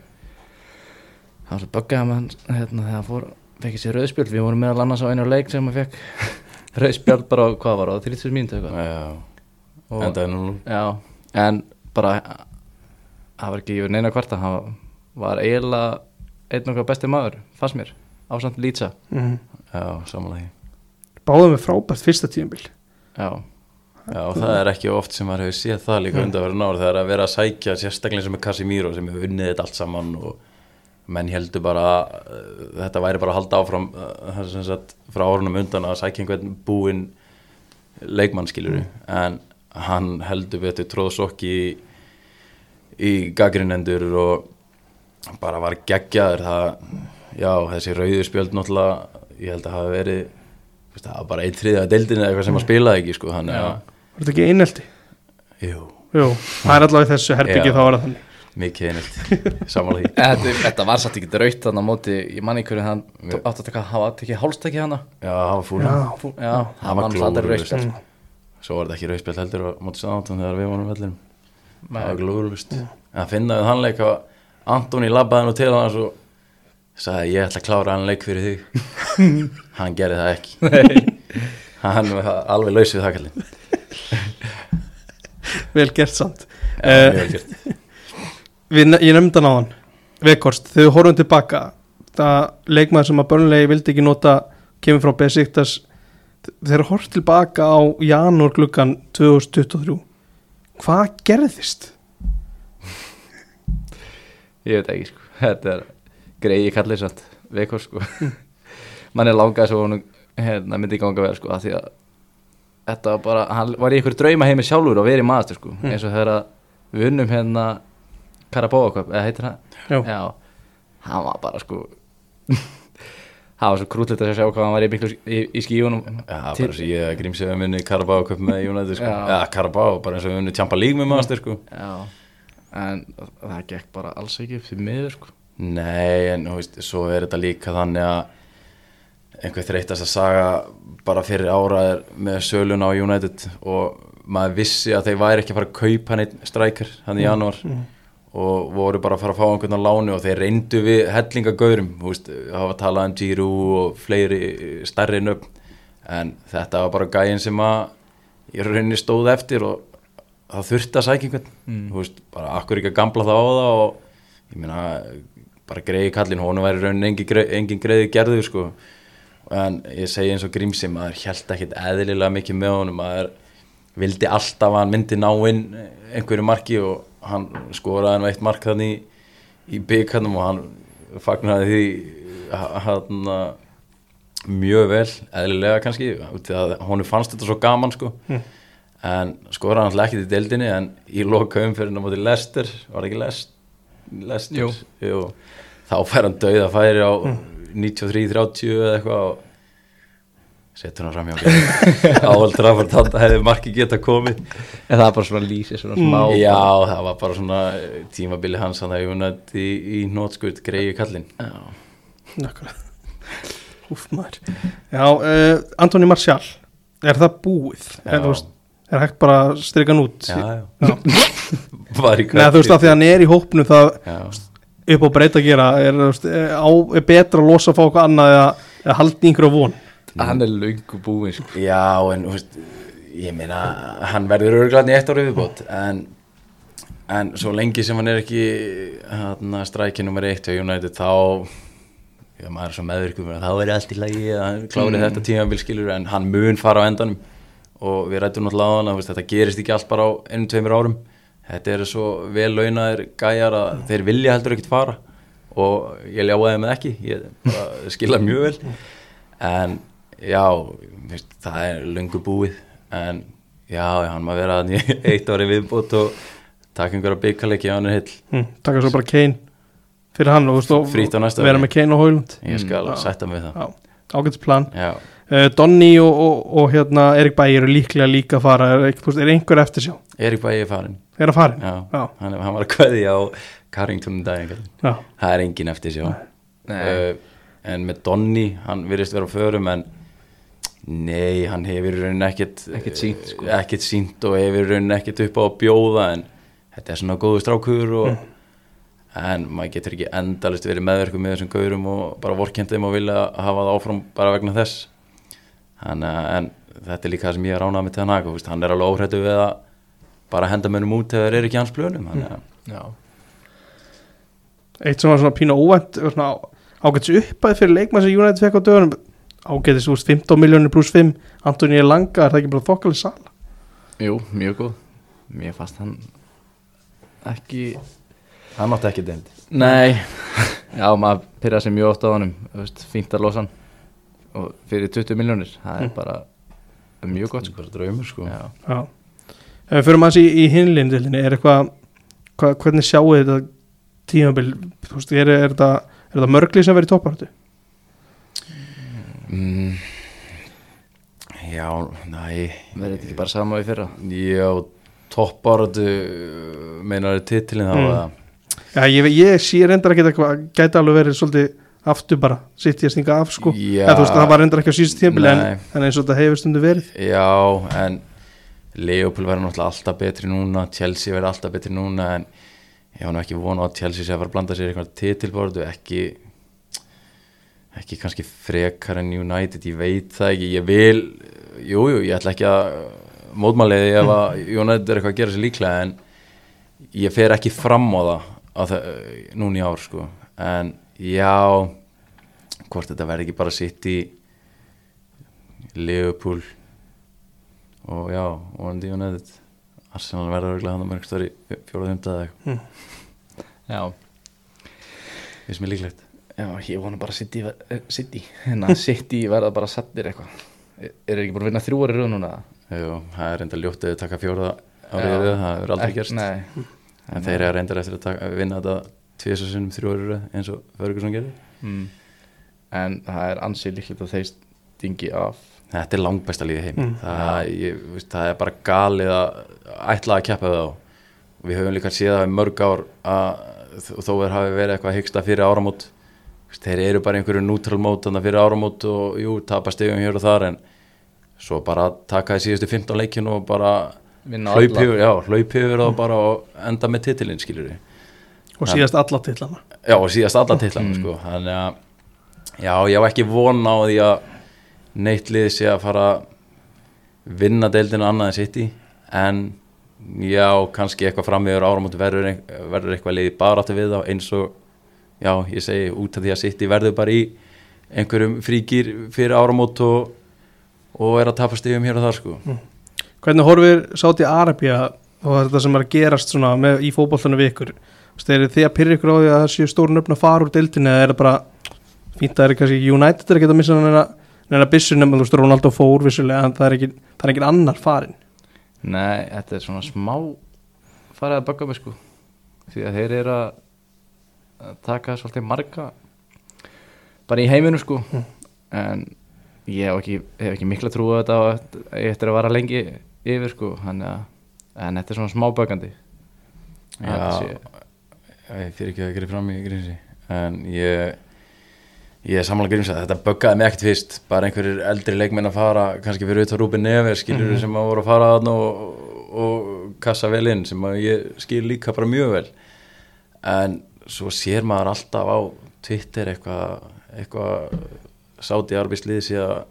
Það var svo hann hérna, þegar hann fór, fekk sér rauðspjöld. Við vorum meðal annars á einu leik sem hann fekk rauðspjöld bara á, hvað var það, 30 mínútu eitthvað? Já, Og- endaði nú Já, en bara það var ekki yfir neina kvarta. Hann var eiginlega einn okkar besti maður, fannst mér ásamt Lýtsa mm. Já, samanlega báðum með frábært fyrsta tímabil. Já, Já, og það er ekki oft sem maður hefur séð það líka undan verið náður það er að vera að sækja sérstaklega sem er Casimiro sem hefur unnið þetta allt saman og menn heldur bara að uh, þetta væri bara að halda áfram uh, sagt frá árunum undan að sækja einhvern búinn leikmann skilur en hann heldur betur tróðsokki í, í gaggrinendur og bara var geggjaður. Það, já, þessi rauðu spjöld náttúrulega, ég held að hafa verið það var bara einn þriðja deildin eða eitthvað sem að spilaði ekki sko, þannig að var þetta ekki einelti? jú, Jú, það er allavega í þessu herbyggi þá var það þannig. Mikið einelt samanlega þetta, þetta var satt ekki raut þannig á móti í manni hverju hann átti að taka, hafa tekið hálstæki hana. Já, það var fúl. Já, Já, Hann hann var var það er glórulaust. rautspjald sko. svo var þetta ekki rauðspjall heldur á móti sáðan þegar við vorum vellinum. Það var Nei. glúðurlust en finnaði hann leik að Antoni labbaði nú til hann og sagði ég ætla að klára hann leik fyrir þig. Hann gerði það ekki. Hann var alveg laus við það kallinn vel gert samt. Eh, mjög vel gert. Við, ég nefndi hann á hann Vekhorst, við horfum tilbaka það leikmaður sem að börnlegi vildi ekki nota kemur frá Besiktas. Þegar horft tilbaka á janúar gluggan 2023 hvað gerðist? Ég veit ekki sko. Þetta er greiði kallið satt Veikor sko. Man er langað svo hún hérna, myndi ganga vel sko af Því að Þetta var bara Hann var í ykkur drauma heimi sjálfur og verið maður sko eins og þegar að við unnum hérna Karabóa köp eða heitir það Já. Hann var bara sko Það var svo krútlegt að sjá hvað hann var í, miklu, í, í skíunum Já, bara eins og ég grímsið að minni Carabao Cup með United sko. Já. Carabao, bara eins og við unni Champa League með maður sko. Já En það gekk bara alls ekki fyrir miður sko Nei, en þú veist, svo er þetta líka þannig að einhver þreytast að saga bara fyrir ára er með söluna á United og maður vissi að þeir væri ekki að fara að kaupa hann einn strækjar hann í janúar og voru bara að fara að fá einhvern á láni og þeir reyndu við hellingagaurum hafa talað um Giroud og fleiri stærri nöfn en þetta var bara gæinn sem að í rauninni stóð eftir og það þurfti að sækja einhvern Mm. veist, bara akkur ekki að gamla það á það og ég meina bara greiði kallinn, honum væri rauninni engin, engin greiði gerður sko en ég segi eins og Grímsi maður held ekkit eðlilega mikið með honum maður vildi alltaf að hann myndi ná inn einhverju marki og hann skoraði hann eitt mark þannig í, í byggarnum og hann fagnaði því hann mjög vel, eðlilega kannski honum fannst þetta svo gaman sko Mm. en skora hann ekkert í deildinni en í loka umferðin á móti Lester var ekki Lest, Lester Jú. Jú. þá fær hann dauða færi á 93-30 eða eitthvað og setur hann fram hjá Áhald Trafford þannig hefði marki geta komið. En það er bara svona lýsi, svona smá Já, það var bara svona eh, tímabili hans hann að Jónat í, í nótskurt greiði kallinn. Já. Akkurat Úf maður. Já, uh, Antoni Martial Er það búið? Er, þú veist, er hægt bara að stryka hann út? Já, já, var Nei, þú veist að því að hann er í hópnu það Já, upp á breyta að gera er, er, á, er betra að losa að fá okkur annað eða, eða halda í einhverju von? Hann er löngu búinn sko. já en veist, ég meina hann verður örglæðin í eitt ári viðbót en, en svo lengi sem hann er ekki hann strækið nummer eitt hjá United þá já, maður er svo meðvirkum þá er allt í lagi að hann klári þetta tímabil skilur en hann mun fara á endanum og við rættum náttúrulega á hann að þetta gerist ekki allt bara á einum, tveimur árum þetta eru svo vel launaðir gæjar að þeir vilja heldur ekkert fara. Og ég ljáði með ekki ég skila mjög vel. En já það er löngu búið. En já, hann maður vera að eitt ári viðbútt og taka einhverja byggalegi á hann er hill hm, Takka svo bara Kane fyrir hann og, vera með Kane og Hólund ég skal Mm, sætta mig það. Já, ágætis plan. Já, uh, Donny og, og, og hérna Erik Bæ eru líklega líka að fara. Er, er einhver eftir sjá? Erik Bæi er farin Er að fara? já, Já. Hann, hann var að kveði á Carrington um það er engin eftir sjá Nei. uh, en með Donny hann virðist vera á förum en nei, hann hefur í rauninni ekkert Ekkert sýnt, sko. ekkert sínt og hefur í rauninni ekkert upp á að bjóða en þetta er svona góðu strákur og en maður getur ekki endalist verið meðverkum með þessum gaurum og bara vorkendum og vilja hafa það áfram bara vegna þess hann, en þetta er líka það sem ég er ánað með til hann hann er alveg óhrættu við að bara henda mönnum út þegar þeir eru ekki hans hann, Já. Eitt sem var svona pína óvænt ágætis uppæð fyrir leikmann sem United fekk á dögunum. Ágætis úr 15 miljónir pluss 5 Antoni Langa, er það ekki bara þokkalig sala? Jú, mjög góð. Mér fannst hann ekki hann átti ekki deild. Nei, já maður pyrraði sig mjög oft á honum fínt að losa hann. Og fyrir 20 miljónir, það er bara mjög gott sko. Bara draumur sko. Já. Já. Ef við fyrir maður í, í hinlindildinni, er eitthvað, hva, hvernig sjáu þetta tímabil, þú veist, er, er þetta, er þetta mörgli sem verið í topparötu? mm, já, næ verður þetta ekki bara sama í fyrra já, toppáratu meinar titilin þá Mm. Já, ég, ég sé reyndar ekki eitthvað, gæti alveg verið svolítið aftur bara, sitt ég að stinga af sko, Já. eða þú veist, það var reyndar ekki á síðust tímabil en, en eins og þetta hefur stundu verið. Já, en Leopold verður náttúrulega alltaf betri núna Chelsea verður alltaf betri núna en ég var nú ekki vona á að Chelsea sé að fara að blanda sér eitthvað titilbórdu ekki ekki kannski frekar en United, ég veit það ekki ég vil, jújú, jú, ég ætla ekki að mótmáliði ef að United er eitthvað að gera sér líklega en ég fer ekki fram á það, á það núna í ár sko, en já hvort þetta verður ekki bara sitt í Liverpool og já, vonandi United Arsenal verður örgulega hann að mörgst í fjóruð humtað eða eitthvað. Já, finnst mér líklegt. Já ég vona bara City, eh, City. hérna City verða bara sattir eitthvað. Er er ekki búin að vinna þrjú ári rauð núna? Jú, það er reynda ljótt að þau taka fjóruða Já. árið röð, það hefur aldrei gerst. Nei, en þeir eru reyndar eftir að taka, vinna þetta tviðs og sinnum þrjú árið röð eins og Ferguson gerir mm. en það er ansið líklegt að þeir stingi af Þetta er langbæsta líði heimi Mm. það, ég, veist, það er bara galið að ætla að keppa við þá við höfum líka séð það í mörg ár að þó er hafi verið eitthvað hyggsta fyrir áramót þeir eru bara einhverju neutral mót þannig fyrir áramót og jú, tapa stegum hér og þar en svo bara taka í síðustu 15 leikin og bara Vinna hlaup alla. yfir, yfir þá bara og enda með titilinn skilur við og síðast alla tillana. Já, og síðast alla titlan Mm. sko. þannig að já, ég hef ekki von á því að neitt lið sé að fara að vinna deildinu annað en sitt í en já, kannski eitthvað fram yfir áramóti verður, verður eitthvað liði baráttu við þá eins og já, ég segi út af því að sitt í verður bara í einhverjum fríkir fyrir áramót og, og er að tapa stigum hér og þar sko Hvernig horfir Sáti Arabia og þetta sem er að gerast svona með, í fótbollinu við ykkur? Eru þið að pyrra ykkur á því að það séu stórun öfn að fara úr deildinu eða er það bara fínt að það er kannski United er ekki að missa hann neina byssu nema þú veist Ronaldo fór vissulega en það er ekki, það er ekki annar farin Nei, þetta er svona smá farið að bögga mig sko. Því að þeir eru að taka svolítið marga bara í heiminu sko. En ég hef ekki, hef ekki mikla trú á þetta og eftir að vara lengi yfir sko. Þannig að en þetta er svona smá böggandi Já. ég fyrir ekki að gera fram í grímsi en ég ég er samanlega grímsi að þetta buggaði mig ekkert fyrst. Bara einhverjir eldri leikmenn að fara kannski fyrir utan Rúben Neves skilur Mhm. sem að voru að fara þarna og, og kassa vel inn sem að ég skil líka bara mjög vel. En svo sér maður alltaf á Twitter eitthvað eitthvað sáti arbeidsliði sé að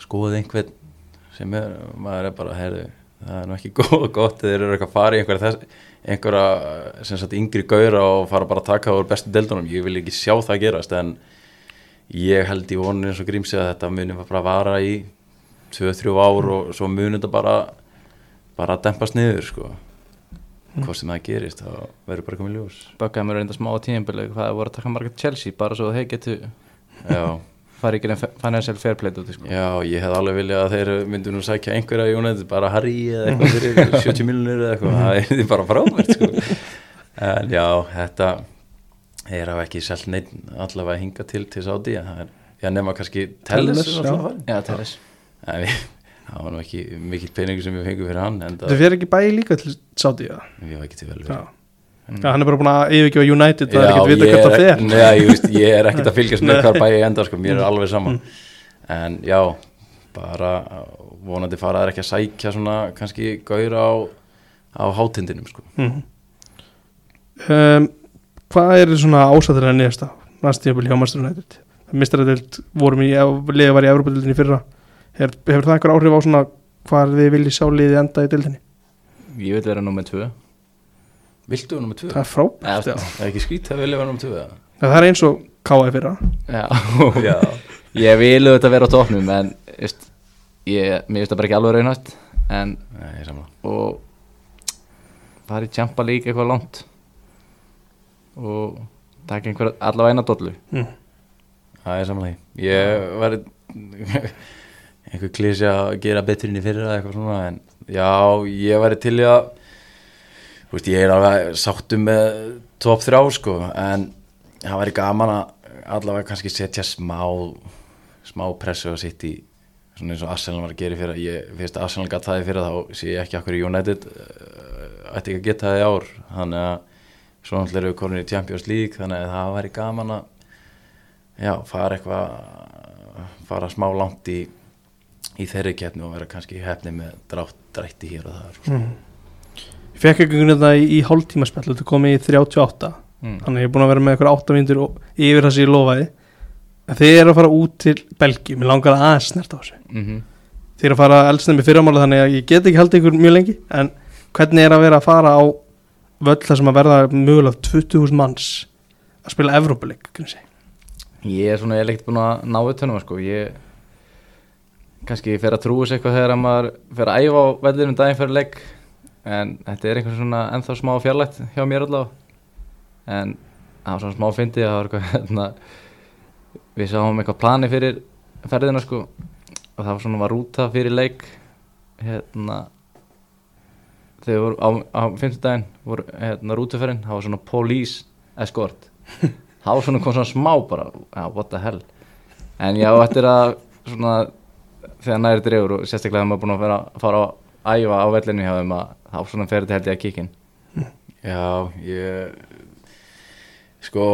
skoða einhvern sem er, maður er bara heyrðu, það er nú ekki góð gott þeir eru eitthvað að fara í einhverja, þess, einhverja sem sagt yngri gauðra og fara bara að taka úr bestu deildunum, ég vil ekki sjá það gerast en ég held í voninu eins og grímsi að þetta muni bara vara í 2-3 ár og svo muni þetta bara bara að dempast niður sko. Hvort sem það gerist, þá verður bara komið ljós. Böggaði mér reynda smá á tíðinbili hvað það voru að taka marga Chelsea bara svo að þeir getu farið ekki en financial fair play út sko. já, ég hef alveg viljað að þeir myndu nú sækja einhverja í United, bara Harry eða eitthvað fyrir 70 miljonir eða eitthvað. Það er því bara frábært sko. En já, þetta er á ekki selt neitt allavega hinga til til er, já nema kannski Telles, það var nú ekki mikill peningur sem við fengum fyrir hann það, fer ekki bæði líka til ja. við var ekki til vel Já. við Já, hann er bara búin að yfirgefa United það er ekkert vita ég hvert það er- fer. Nei, ég, veist, ég er ekkert að fylgjast með hvar bæði enda sko, mér er alveg saman en já, bara vonandi fara þær ekki að sækja svona kannski gaur á, á hátindinum sko. Mhm. um, Hvað er svona ásættir að nýjasta næstíðabil hjá Master United. Mistaradelt vorum í liðið var í Evropadildinni fyrra. Hefur, hefur það einhver áhrif á svona hvað þið viljið sjá liðið enda í dildinni Ég vil vera nummið tvö. Viltu vera nummer 2? Það er frábært. Það er ekki skýt að vilja vera 2 eða? Það er eins og K.A. fyrra. Já, Já, ég vil auðvitað vera á topnum en veist, ég, mér finnst það bara ekki alveg raunhætt en Nei, og fara í Champa League eitthvað langt og taka einhver allavega eina dollu. Mm. Það er því. Ég var einhver klísi að gera betur inn í fyrra eða eitthvað svona en já, ég væri til í að þú veist, ég er alveg sáttum með top 3 sko en það væri gaman að allavega kannski setja smá smá pressu að sitt í svona eins og Arsenal var að gera í fyrra. Ég finnst að Arsenal gæti það í fyrra þá sé ég ekki okkur í United uh, ætti ekki að geta það í ár. Þannig að svo náttúrulega erum við komin í Champions League þannig að það væri gaman að já, fara eitthvað fara smá langt í í þeirri keppni og vera kannski hefni með drátt drætti hér og þar. Mm. Ég fekk ekki þetta í, í hálftíma spjall þetta komið í 38 mm. þannig að ég er búin að vera með eitthvað 8 mínútur og yfir það sem ég lofaði. En þið eru að fara út til Belgi mér langar að aðeins snert á þessu. Mm þið eru að fara eldsnefn í fyrramála þannig að ég get ekki haldið ykkur mjög lengi. En hvernig er að vera að fara á völl þar sem að verða mögulega 20.000 manns að spila Evrópuleik? Ég er svona eiginlega ekkert búin að ná utanum það, sko. Ég kannski fer að trúa sér eitthvað þegar að maður fer að æfa á vellinum daginn fyrir leik en þetta er einhvern svona ennþá smá fjarlægt hjá mér allavega en það var svona smá fyndið það var eitthvað hérna, við sáum eitthvað plani fyrir ferðina sko og það var svona var rúta fyrir leik hérna þegar við voru á, á fimmtudaginn voru hérna rútuferðin, það var svona police escort. Það var svona kom svona smá bara, já, what the hell. En já, eftir að svona þegar næri dregur og sérstaklega þegar maður búin að vera, fara að æfa á vellinu hjá þeim að þá svona fer þetta held ég að kíkin Já, ég sko,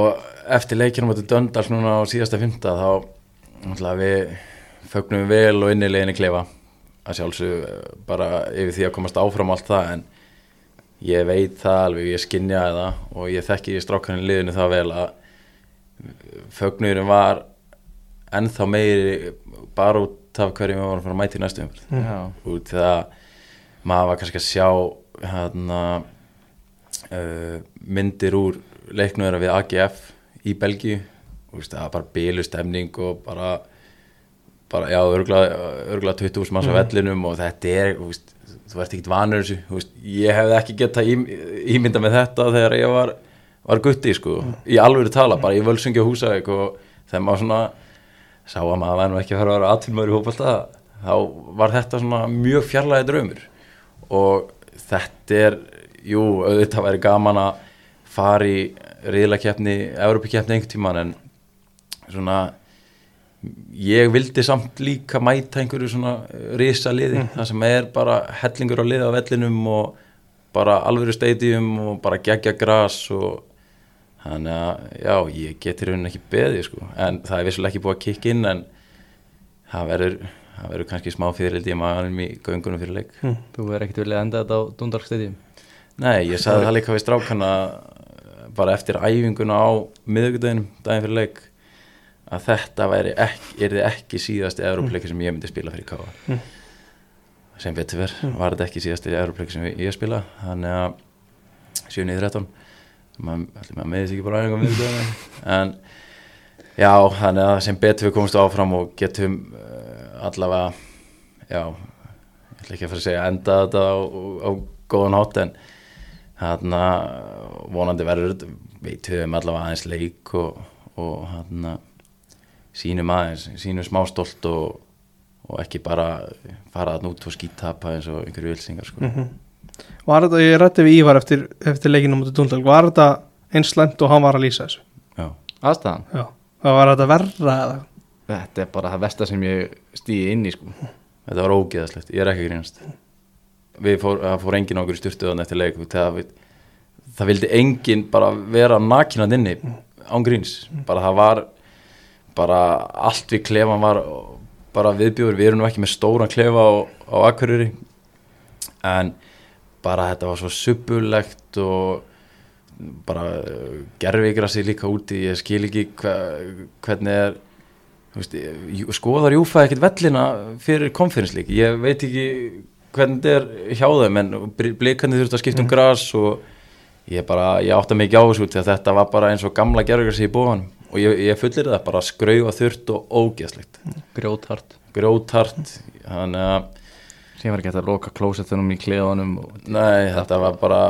eftir leikinu motið Döndals núna á síðasta fymta þá náttúrulega við fögnum vel og innilegin í klefa að sjálfsög bara yfir því að komast áfram allt það en ég veit það alveg, ég skinja það og ég þekki í strákarinn liðinu það vel að fögnurinn var ennþá meiri bara út af hverju við vorum að fara að mæta í næstu umfyrð Mm. já, út því að maður var kannski að sjá hérna uh, myndir úr leiknöður við AGF í Belgíu. Og það var bara bílu stemning og bara, bara já, örgulega 20.000 manns á vellinum og þetta er, veist, þú ert ekkert vanur þessu, veist, ég hefði ekki getað ím, ímynda með þetta þegar ég var var gutti, sko, í alvöru tala bara í Völsungi og Húsavík og þegar maður svona sá að maður væri nú ekki að fara að vera atvinnmaður í hópalta þá var þetta svona mjög fjarlæði draumur. Og þetta er, jú, auðvitað væri gaman að fara í riðlakeppni, Európa-keppni einhvern tíman en svona ég vildi samt líka mæta einhverju svona risa liði það sem er bara hellingur á liði á vellinum og bara alvöru stadium og bara gegja gras og þannig að já, ég geti raunin ekki beðið sko, en það er vissulega ekki búið að kikka inn en það verður það verður kannski smá fyririldi í maðanum í göngunum fyrir leik. Þú verður ekkert viljað enda þetta á Dundalkstadium Nei, ég sagði það líka við strákana bara eftir æfinguna á miðugudeginum, daginn fyrir leik að þetta væri ekki, yrði ekki síðasti Európleiki sem ég myndi spila fyrir Káa Mm. sem betur verð var þetta ekki síðasti Európleiki sem ég spila þannig að 7.13 maður ætli maður með þess ekki bara á miðugudeginu en já, þannig að sem betur við komumst áfram og getum uh, allavega já, ég ætla ekki að fara að segja enda þetta á, á góðan hátt en þarna vonandi verður við töfum allavega aðeins leik og, og þarna sínum aðeins, sínum smástólt og, og ekki bara fara þarna út og skítapa eins og einhverju vilsingar sko. Mhm. Var þetta, ég rætti við Ívar eftir, eftir leikinu mútið Dundalk, var þetta eins slæmt og hann var að lýsa þessu? Já, Aðstæðan Já. Það var þetta verra eða? Þetta er bara það versta sem ég stýði inn í sko þetta var ógeðaslegt, ég er ekki að grínast við fór, það fór enginn okkur styrtuðan eftir leik það, við, það vildi enginn bara vera nakinand inni án gríns, bara það var bara allt við klefan var bara viðbjóður, við erum nú ekki með stóran klefa á, á Akureyri en bara þetta var svo suppulegt og bara gerfigrassi líka úti. Ég skil ekki hva, hvernig er veist, skoðar Júfa ekkert vellina fyrir konferenslík ég veit ekki hvernig þetta er hjá þeim en blikandi þurft að skipta um gras og ég bara, ég átta mig ekki á þessu því að þetta var bara eins og gamla gerfigrassi í bóðan og ég, ég fullir það bara skrauða þurft og ógeðslegt. Grjóthart. Grótart þannig að Sem var ekki hægt að loka klósettunum í kleðunum. Nei, þetta var bara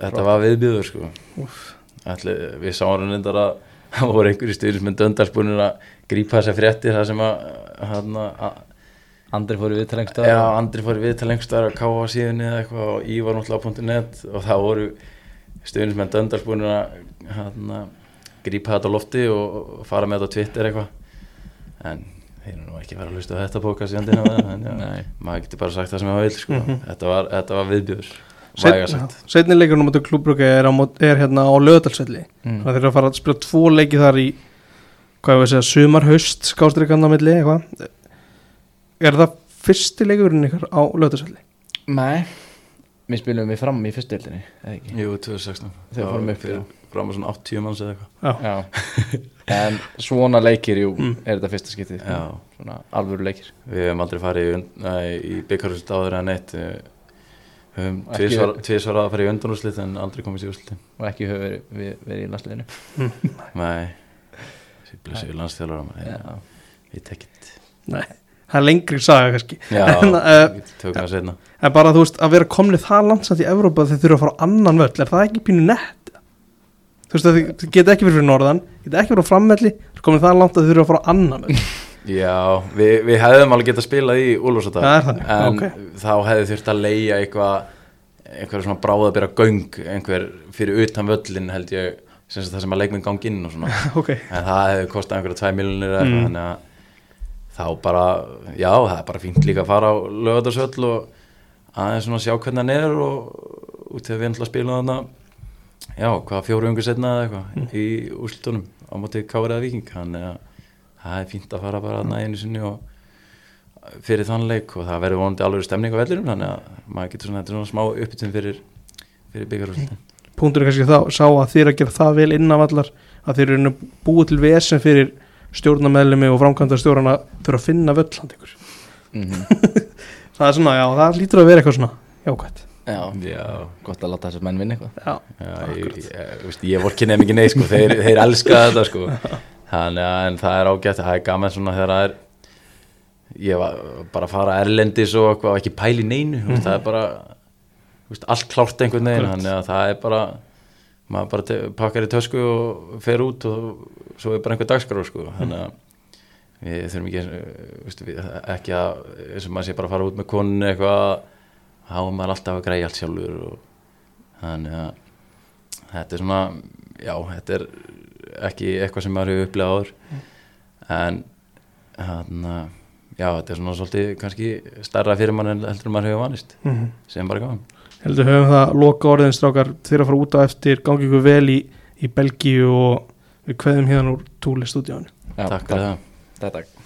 þetta var viðbjöður sko. Ætli, við sáum reyndar að það voru einhverju styrjus með döndarspunir að grípa þessa fréttir það sem að, að, að Andri fór í viðtalengsta já, Andri fór í viðtal lengstar að káa síðunni eða eitthvað og Ívar náttúrulega á .net og það voru styrjus með döndarspunir að, að grípa þetta á lofti og, fara með þetta á Twitter eitthvað en þeir eru nú ekki fara að hlusta á þetta pókast í andina en já, Nei. maður getur bara sagt það sem maður vil sko. þetta, var, þetta var sagt já. Seinni leikurinn á klúbrukki er, er hérna á löðalsvelli Mm. Það eru að fara að spila tvo leiki þar í hvað ég veist segja, sumar, haust skástrikann á milli, eitthvað Er það fyrsti leikurinn ykkar á löðalsvelli? Nei Við spilum við fram í fyrstdeildinni, eða ekki? Jú, 2016 Þegar fórum upp, fyrir, já. fram á svona 80 manns eða eitthvað. Já, Já. En svona leikir, jú, Mm. er þetta fyrsta skiptið Já. Svona alvöru leikir. Við hefum aldrei farið í, í byggarhúslit áður en neitt Við höfum Ekki- tvisvar tvisvar að fara í undanúrslit en aldrei komist í úrslitin. Og ekki höfum verið, við, verið í landsliðinu. Nei, þessi blessu landstjálfara maður, Já. já, Við tekit nei Það er lengri saga kannski. Já, En, setna En bara þú veist að vera komnið það landsamt í Evrópa þeir þurfa að fara á annan völl Er það ekki pínu nett? Þú veist að þið þið geta ekki verið fyrir norðan Geta ekki verið á frammelli Þeir komnið það langt að þeir þurfa að fara á annan völl. Já, við, við hefðum alveg getað spilað í þannig, En ok. þá hefði þurft að leia eitthvað einhver svona bráðabýra göng einhver fyrir utan völlin held ég sem það sem að leikminn gangi inn og svona. Ok, en það hefði kostað einhverja 2 miljonir Mm. Þá bara, já það er bara fínt líka að fara á lögadarsöll og aðeins svona sjá hvernig hann er og út til að við ætla að spila þarna já, hvað fjóru ungur setna eða eitthvað í úrslutunum á móti Kári eða Víking. Þannig að það er fínt að fara bara þarna einu sinni og fyrir þann leik og það verður vonandi alveg stemning á vellinum þannig að maður getur svona, svona smá uppbytun fyrir, fyrir byggarúrslutin punktur er kannski þá sá að þeir að gera það vel innan vallar að þeir eru búið til vesen fyrir stjórnameðlumi og framkvæmda stjórnana þurfa að finna völl ykkur. Mm Það er svona, já, það lítur að vera eitthvað svona jákvæmt Já, já, gott að láta þessar menn vinna eitthvað. Já, Já, ég, ég, ég, ég vorki nefn ekki neitt sko, þeir, þeir elska þetta sko. þannig að en það er ágætt það er gaman svona þegar það er ég var bara að fara erlendis og eitthvað, og ekki pæli neinu mm það er bara veist, allt klárt einhvern veginn þannig að það er bara maður bara pakkar í tösku og fer út og svo er bara einhver dagskrá sko. þannig að við þurfum ekki veistu, við, ekki að eins og maður sé bara að fara út með konun eitthvað þá er maður alltaf að græja allt sjálfur og þannig að þetta er svona já, þetta er ekki eitthvað sem maður hefur upplegað áður. En hann já, þetta er svona svolítið kannski starra fyrir mann en heldur maður hefur vanist. Mm sem bara gaman heldur höfum það loka orðin strákar þeir að fara út á eftir, gangi ykkur vel í, í Belgíu og við kveðum hérna úr túli stúdíónu Já, Takk fyrir það. Takk